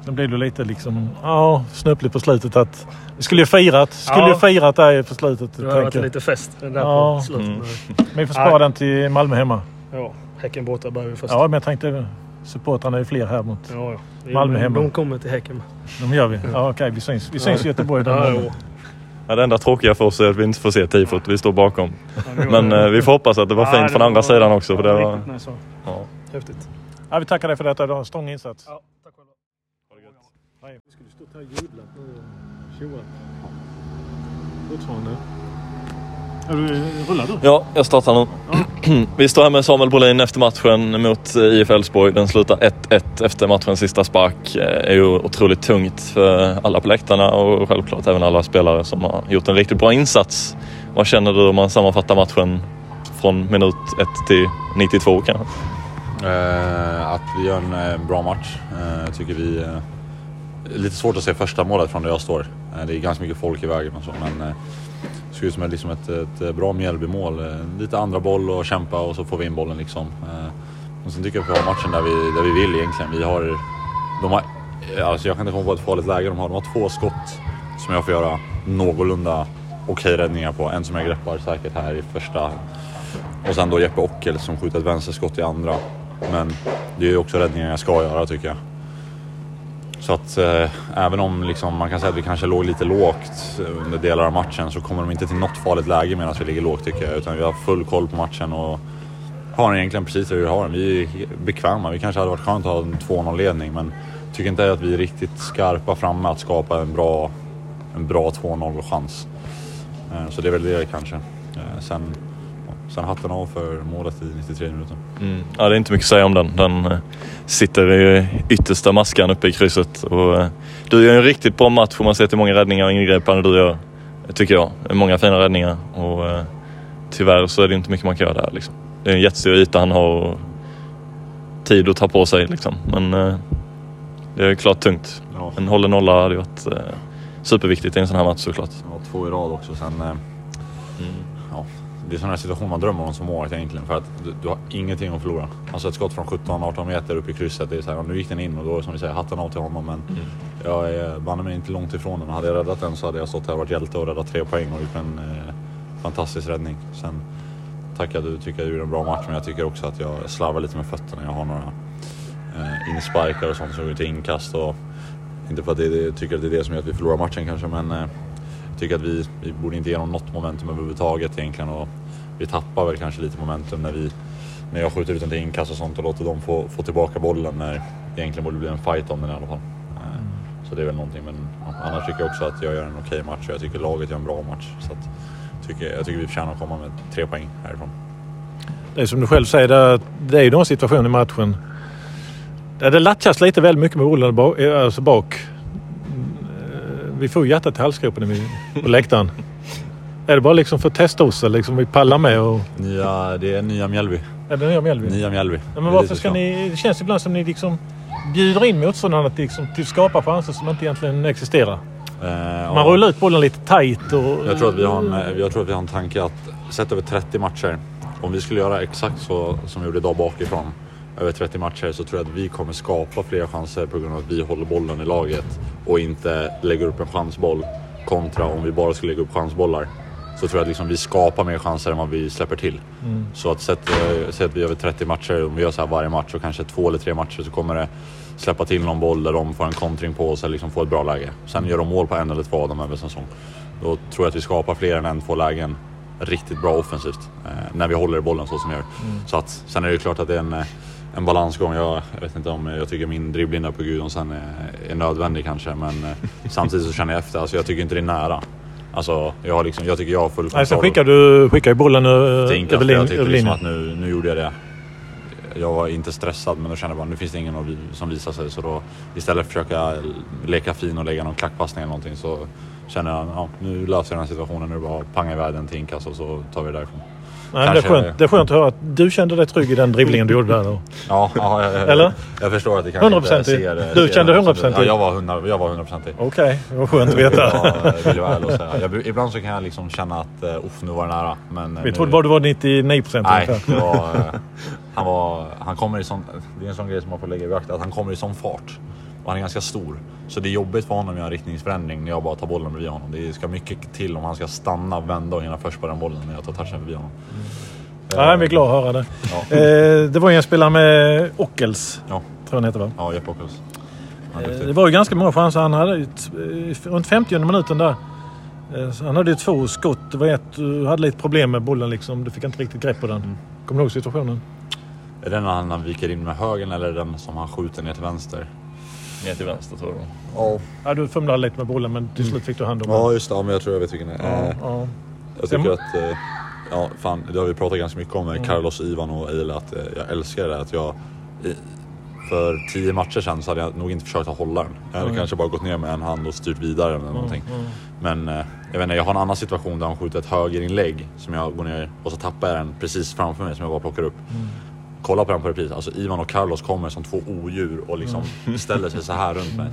Sen blev det lite liksom, ja, snöpligt på slutet att vi skulle ju firat, skulle Ja. ju firat där på slutet. Det har varit lite fest där Ja. på slutet. Mm. Men, vi får spara Nej. den till Malmö hemma. Ja, Häcken borta börjar vi först. Ja, men jag tänkte supportrarna är ju fler här mot... Ja, ja. Malmö hemma. De kommer till Häcken. De gör vi. Ja, okej, vi syns, vi syns i Göteborg den Ja. Ja, det enda tråkiga för oss är att vi inte får se tifot. Vi står bakom. Men eh, vi får hoppas att det var Ja, fint det från andra sidan också. För det var, riktigt nice. ja. Häftigt. Ja, vi tackar dig för detta. Du har en strong insats. Ja. Hej. Vi skulle stått här och jublat nu och tjoat. Fortfarande. Ja, du, rullar du? Ja, jag startar nu. *clears throat* Vi står här med Samuel Brolin efter matchen mot eh, IF Elfsborg. Den slutar 1-1 efter matchens sista spark. Det är ju otroligt tungt för alla på läktarna och självklart även alla spelare som har gjort en riktigt bra insats. Vad känner du om man sammanfattar matchen från minut 1 till 92 kanske? Eh, att vi gör en eh, bra match. Eh, tycker vi... Eh, lite svårt att se första målet från där jag står. Eh, det är ganska mycket folk i vägen och så men eh, det ser ut som ett, liksom ett, ett eh, bra Mjällbymål. Lite andra boll och kämpa och så får vi in bollen liksom. Och sen tycker jag att vi har matchen där vi, där vi vill egentligen. Vi har... De har alltså jag kan inte komma på ett farligt läge de har. De har två skott som jag får göra någorlunda okej räddningar på. En som jag greppar säkert här i första och sen då Jeppe Ockel som skjuter ett vänsterskott i andra. Men det är ju också räddningar jag ska göra tycker jag. Så att eh, även om liksom, man kan säga att vi kanske låg lite lågt eh, under delar av matchen så kommer de inte till något farligt läge medan vi ligger lågt tycker jag. Utan vi har full koll på matchen och har den egentligen precis hur vi har den. Vi är bekväma. Vi kanske hade varit skönt att ha en 2-0 ledning men tycker inte att vi är riktigt skarpa framme att skapa en bra, en bra 2-0 chans. Eh, så det är väl det kanske. Eh, sen, sen hatten av för målet i 93 minuter. Mm. Ja, det är inte mycket att säga om den. Den eh, sitter i yttersta maskan uppe i krysset. Och, eh, du gör en riktigt bra match får man se till många räddningar och ingripanden du gör. Tycker jag. Många fina räddningar. Och, eh, tyvärr så är det inte mycket man kan göra där. Liksom. Det är en jättestor yta han har och tid att ta på sig. Liksom. Men det är klart tungt. Ja. En håller nolla hade varit superviktigt i en sån här match såklart. Ja, två i rad också. Sen, ja, det är sådana här situationer man drömmer om som målvakt egentligen. För att du, du har ingenting att förlora. Alltså ett skott från 17-18 meter upp i krysset. Det är så här, nu gick den in och då som vi säger, hatten av till honom. Men jag är banne mig inte långt ifrån den. Hade jag räddat den så hade jag stått här och varit hjälte och räddat tre poäng och gjort en eh, fantastisk räddning. Sen tackar du, tycker jag du gjorde en bra match. Men jag tycker också att jag slarvar lite med fötterna. Jag har några eh, insparkar och sånt som går till inkast. Och, inte för att det, det, jag tycker att det är det som gör att vi förlorar matchen kanske, men eh, jag tycker att vi, vi borde inte igenom något momentum överhuvudtaget egentligen. Och vi tappar väl kanske lite momentum när, vi, när jag skjuter ut den till inkast och sånt och låter dem få, få tillbaka bollen när det egentligen borde bli en fight om den i alla fall. Eh, Så det är väl någonting, men annars tycker jag också att jag gör en okej match och jag tycker laget gör en bra match. Så att, tycker, jag tycker vi förtjänar att komma med tre poäng härifrån. Det är som du själv säger, det, det är ju någon situation i matchen där det latchas lite väl mycket med bollen bak. Alltså bak. Mm, Vi får hjärtat till halsgropen på läktaren. Är det bara liksom för att testa oss eller liksom vi pallar med och... Nya, det är nya Mjällby. Är det nya Mjällby? Nya Mjällby. Ja, men varför ska ni... Det känns ibland som ni liksom bjuder in motståndarna till, liksom, till att skapa chanser som inte egentligen existerar. Eh, Man ja. rullar ut bollen lite tajt och... Jag tror, att vi har en, eh, jag tror att vi har en tanke att sett över 30 matcher, om vi skulle göra exakt så som vi gjorde idag bakifrån, över 30 matcher så tror jag att vi kommer skapa fler chanser på grund av att vi håller bollen i laget och inte lägger upp en chansboll kontra om vi bara skulle lägga upp chansbollar. Så tror jag att liksom vi skapar mer chanser än vad vi släpper till. Så att sett, eh, sett vi över 30 matcher, om vi gör så här varje match och kanske två eller tre matcher så kommer det släppa till någon boll där de får en kontring på sig eller liksom får ett bra läge. Sen gör de mål på en eller två av dem över säsong. Då tror jag att vi skapar fler än en, två lägen riktigt bra offensivt. Eh, när vi håller i bollen så som vi gör. Så att, sen är det ju klart att det är en, eh, en balansgång. Jag, jag vet inte om jag tycker min dribbling där på Gudjon sen är, är nödvändig kanske. Men eh, samtidigt så känner jag efter. Alltså jag tycker inte det är nära. Alltså, jag, har liksom, jag tycker jag har full kontroll. skickar du skickar ju bollen inkast. över, för Jag lin, tyckte liksom att nu, nu gjorde jag det. Jag var inte stressad men då kände jag bara nu finns det ingen som visar sig. Så då istället för att försöka leka fin och lägga någon klackpassning eller någonting så känner jag ja, nu löser jag den här situationen. Nu är det bara att panga iväg den till inkast och så tar vi det därifrån. Nej, det, är skönt, det är skönt att höra att du kände dig trygg i den dribblingen du gjorde där. Ja, ja jag, Eller? Jag förstår att det kanske 100%. inte ser... Du ser- kände 100%? Ja, jag var 100, jag var 100% i. Okej, det var skönt att veta. Ja, vill jag ärlig säga. Jag, ibland så kan jag liksom känna att uh, uff, nu var det nära. Men, eh, Vi nu- trodde bara du var 99 procent Nej, det var, eh, han, var, han kommer i sån... Det är en sån grej som man får lägga i beakt, att han kommer i sån fart. Och han är ganska stor. Så det är jobbigt för honom att göra en riktningsförändring när jag bara tar bollen bredvid honom. Det ska mycket till om han ska stanna, vända och hinna först på den bollen när jag tar touchen förbi honom. Nej, vi är glada att höra det. Ja. Eh, det var ju en spelare med Ockels, Ja, tror jag han heter va? ja Jeppe Ockels. Eh. Det var ju ganska många chanser. Han hade ju eh, runt 50 minuten där. eh, Han hade ju två skott. Det var ett, du hade lite problem med bollen liksom. Du fick inte riktigt grepp på den. Mm. Kommer du ihåg situationen? Är det den han, viker in med högen eller den som han skjuter ner till vänster? Ner till vänster tror jag. Ja, Ja, du fumlade lite med bollen men till slut fick du hand om den. ja just det. Ja, men jag tror jag vet vilken det är. Eh, Ja. Jag tycker att, eh, ja fan det har vi pratat ganska mycket om med Carlos, Ivan och Eile att eh, jag älskar det att jag i- för tio matcher sedan så hade jag nog inte försökt att hålla den. Jag hade kanske bara gått ner med en hand och styrt vidare eller någonting. Men eh, jag vet inte, jag har en annan situation där han skjuter ett högerinlägg som jag går ner och så tappar jag den precis framför mig som jag bara plockar upp. Kolla på den på repris. Alltså Ivan och Carlos kommer som två odjur och liksom ställer sig så här runt mig.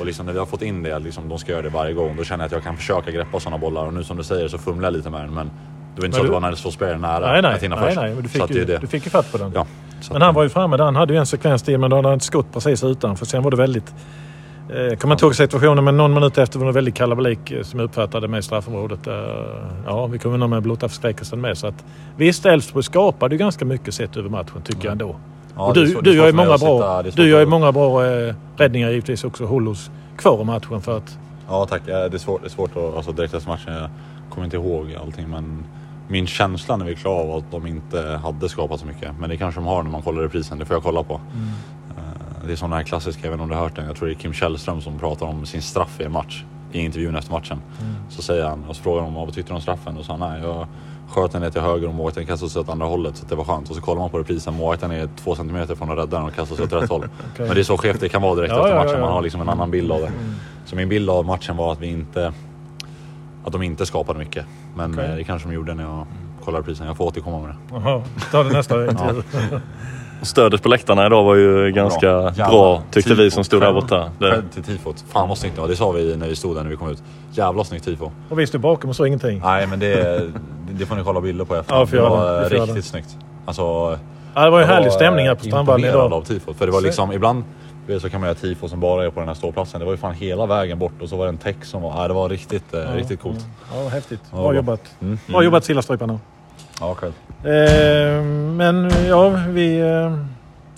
Och liksom när vi har fått in det, liksom, de ska göra det varje gång, då känner jag att jag kan försöka greppa sådana bollar. Och nu som du säger så fumlar jag lite med den. Men det var inte så Men att det du- var när spelare nära Nej, nej. att hinna nej, först. nej. Men du fick, ju, det. du fick ju fatt på den. Ja, Men han var ju framme där. Han hade ju en sekvens till men då hade han ett skott precis utanför. Sen var det väldigt... Eh, kommer inte ihåg situationen men någon minut efter var det väldigt kalabalik eh, som jag uppfattade med straffområdet. Eh, ja, vi kom undan med blotta förskräckelsen med. Så att, visst, Elfsborg skapade ju ganska mycket sett över matchen tycker jag ändå. Ja, du, du gör ju många sitta- bra, svårt du gör många bra eh, räddningar givetvis också. Håll oss kvar i matchen för att... Ja tack, Eh, det är svårt, det är svårt att, alltså direkt efter matchen, jag kommer inte ihåg allting men min känsla när vi är klara var att de inte hade skapat så mycket. Men det kanske de har när man kollar reprisen, det får jag kolla på. Eh, Det är sådana här klassiska, jag vet inte om du har hört den, jag tror det är Kim Källström som pratar om sin straff i en match. I intervjun efter matchen. Så säger han, och så frågar de vad tyckte du om straffen? Och så han, nej jag sköt den ner till höger och målvakten kastade sig åt andra hållet så det var skönt. Och så kollar man på reprisen, målvakten är två centimeter från att rädda den och kastar sig åt rätt håll. *laughs* Men det är så skevt det kan vara direkt Ja, efter matchen, ja, ja. man har liksom en annan bild av det. Så min bild av matchen var att vi inte att de inte skapade mycket. Men Okej. eh, det kanske de gjorde när jag kollade prisen. Jag får återkomma med det. Jaha, ta det nästa *laughs* intervju. *laughs* Stödet på läktarna idag var ju ganska bra, Jävla tyckte tifo. vi som stod där borta. Det, till tifot. Fan vad snyggt det var. Det sa vi när vi stod där när vi kom ut. Jävla snyggt tifo. Och vi stod bakom och så ingenting. Nej men det, det får ni kolla bilder på efter. Ja, det var det. Riktigt snyggt. Alltså, Ja, det var ju en jag härlig stämning här på Strandvallen imponerad idag. av tifot. För det var liksom ibland så kan man göra tifo som bara är på den här ståplatsen. Det var ju fan hela vägen bort och så var det en text som var, ja, det var riktigt, eh, riktigt coolt. Ja, häftigt. Ja, Bra bra. jobbat. Mm. Bra jobbat Sillastryparna. Ja, själv. Eh, men ja, vi eh,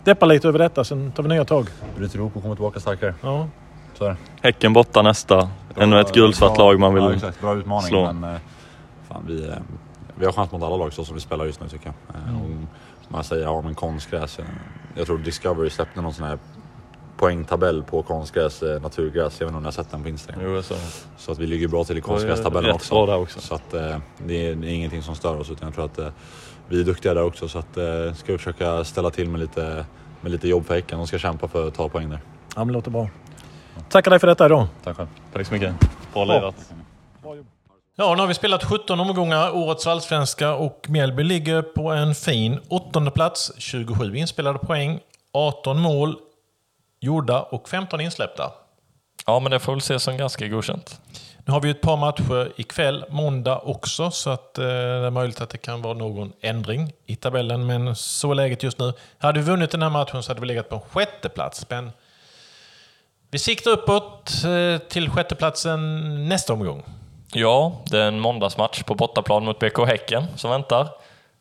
deppar lite över detta. Sen tar vi nya tag. Bryter ihop och kommer tillbaka starkare. Ja. Så är det. häcken borta nästa. Ännu ett gulsvart lag man vill... Ja, exakt. Bra utmaning slå. men eh, fan, vi, eh, vi har chans mot alla lag så som vi spelar just nu tycker jag. Eh, och man säger ja men konstgräs. eh, Jag tror Discovery släppte någon sån här poängtabell på konstgräs, eh, naturgräs. Jag vet inte om ni har sett den på Instagram. Jo, så. Så att vi ligger bra till i konstgrästabellen rätt också. där också. Så att eh, det, är, det är ingenting som stör oss utan jag tror att eh, vi är duktiga där också. Så att eh, ska vi försöka ställa till med lite, med lite jobb för Häcken. De ska kämpa för att ta poäng där. ja, men det låter bra. Tackar dig för detta idag. Tack själv. Tack så mycket. Bra lirat. Ja, nu har vi spelat 17 omgångar, årets allsvenska och Mjällby ligger på en fin åttonde plats. 27 inspelade poäng, 18 mål gjorda och 15 insläppta. Ja, men det får väl ses som ganska godkänt. Nu har vi ett par matcher ikväll, måndag också, så att eh, det är möjligt att det kan vara någon ändring i tabellen, men så är läget just nu. Hade vi vunnit den här matchen så hade vi legat på en sjätte plats, men vi siktar uppåt eh, till sjätteplatsen nästa omgång. Ja, det är en måndagsmatch på bortaplan mot BK Häcken som väntar.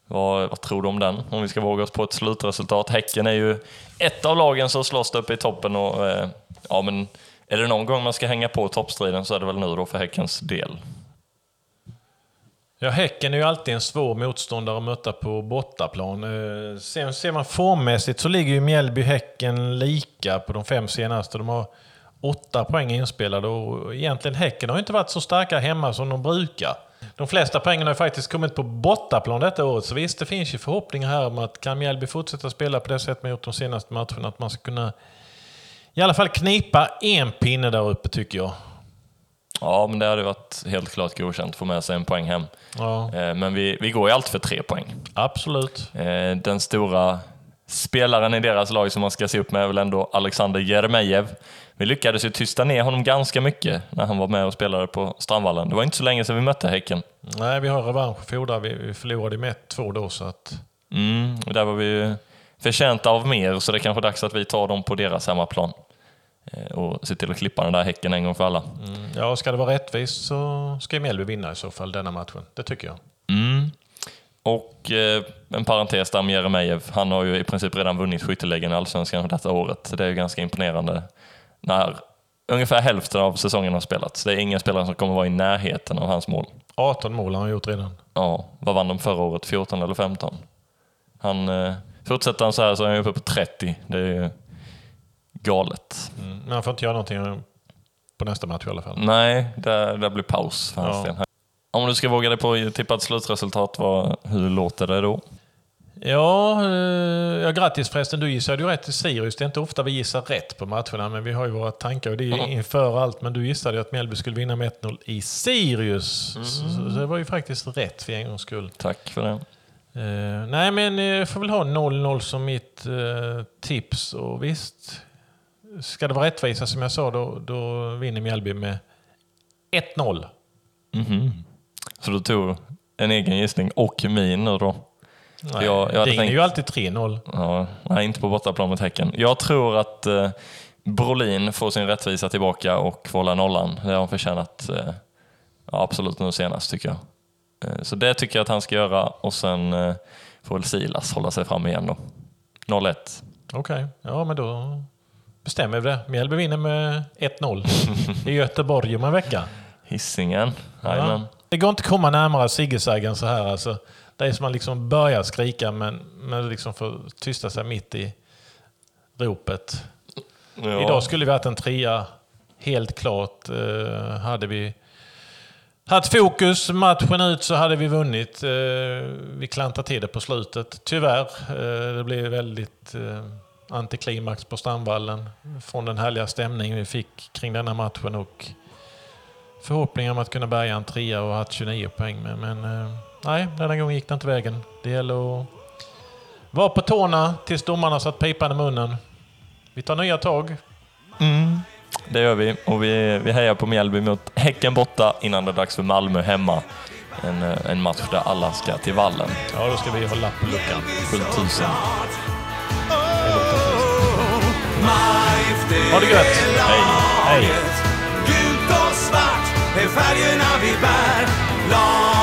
Vad, vad tror du om den? Om vi ska våga oss på ett slutresultat. Häcken är ju ett av lagen som slåss uppe i toppen och eh, ja, men är det någon gång man ska hänga på toppstriden så är det väl nu då för Häckens del. Ja, Häcken är ju alltid en svår motståndare att möta på bortaplan. Eh, sen ser man formmässigt så ligger ju Mjällby Häcken lika på de fem senaste. De har åtta poäng inspelade och egentligen Häcken har ju inte varit så starka hemma som de brukar. De flesta poängen har faktiskt kommit på bortaplan detta året, så visst det finns ju förhoppningar här om att kan Mjällby fortsätta spela på det sätt man gjort de senaste matcherna, att man ska kunna i alla fall knipa en pinne där uppe tycker jag. Ja, men det hade varit helt klart godkänt få med sig en poäng hem. Ja, Eh, Men vi, vi går ju alltid för tre poäng. absolut. Eh, Den stora spelaren i deras lag som man ska se upp med är väl ändå Alexander Jeremejeff. Vi lyckades ju tysta ner honom ganska mycket när han var med och spelade på Strandvallen. Det var inte så länge sedan vi mötte Häcken. Nej, vi har revansch att fordra. Vi, förlorade med 1-2 då, så att... Mm, och där var vi ju förtjänta av mer, så det är kanske är dags att vi tar dem på deras hemmaplan. Eh, Och ser till att klippa den där Häcken en gång för alla. Mm, ja, ska det vara rättvist så ska Mjällby vinna i så fall denna matchen. Det tycker jag. Mm. Och eh, en parentes där med Jeremejeff. Han har ju i princip redan vunnit skytteligan i Allsvenskan detta året. Så det är ju ganska imponerande när ungefär hälften av säsongen har spelats. Det är ingen spelare som kommer vara i närheten av hans mål. 18 mål har han gjort redan. Ja, vad vann de förra året? 14 eller 15? Han, eh, fortsätter han så här så är han uppe på 30. Det är ju galet. Mm. Men han får inte göra någonting på nästa match i alla fall. Nej, det, det blir paus för hans Ja. del. Om du ska våga dig på tippat slutresultat, vad, hur låter det då? Ja, eh, ja, grattis förresten. Du gissade ju rätt i Sirius. Det är inte ofta vi gissar rätt på matcherna, men vi har ju våra tankar och det är ju inför allt. Men du gissade ju att Mjällby skulle vinna med 1-0 i Sirius. Så, så det var ju faktiskt rätt för en gångs skull. Tack för det. Eh, nej, men jag får väl ha 0-0 som mitt eh, tips. Och visst, ska det vara rättvisa som jag sa, då, då vinner Mjällby med 1-0. Mhm. Så du tog en egen gissning och min nu då? Nej, Jag- jag är tänkt- ju alltid 3-0. Ja, nej, inte på bortaplan mot Häcken. Jag tror att eh, Brolin får sin rättvisa tillbaka och får hålla nollan. Det har han förtjänat eh, ja, absolut nu senast tycker jag. Eh, så det tycker jag att han ska göra och sen eh, får väl Silas hålla sig fram igen då. 0-1. Okej, ja men då bestämmer vi det. Mjällby vinner med 1-0 *laughs* i Göteborg om en vecka. Hisingen. Jajamän. Det går inte att komma närmare Siggesaggen så här. Alltså, det är som man liksom börjar skrika men, men liksom får tysta sig mitt i ropet. Ja. Idag skulle vi haft en trea, helt klart. Eh, hade vi haft fokus matchen ut så hade vi vunnit. Eh, vi klantade till det på slutet. Tyvärr. Eh, det blev väldigt eh, antiklimax på Strandvallen från den härliga stämning vi fick kring denna matchen och förhoppningar om att kunna bärga en trea och ha 29 poäng. Men, men eh, nej, denna gången gick det inte vägen. Det gäller att vara på tårna tills domarna satt pipan i munnen. Vi tar nya tag. Mm, det gör vi och vi, vi hejar på Mjällby mot Häcken borta innan det är dags för Malmö hemma. En, eh, en match där alla ska till vallen. Ja, då ska vi hålla på luckan. 7000. Ha det gött! Hej! Hej! Gult och svart är färgerna vi bär.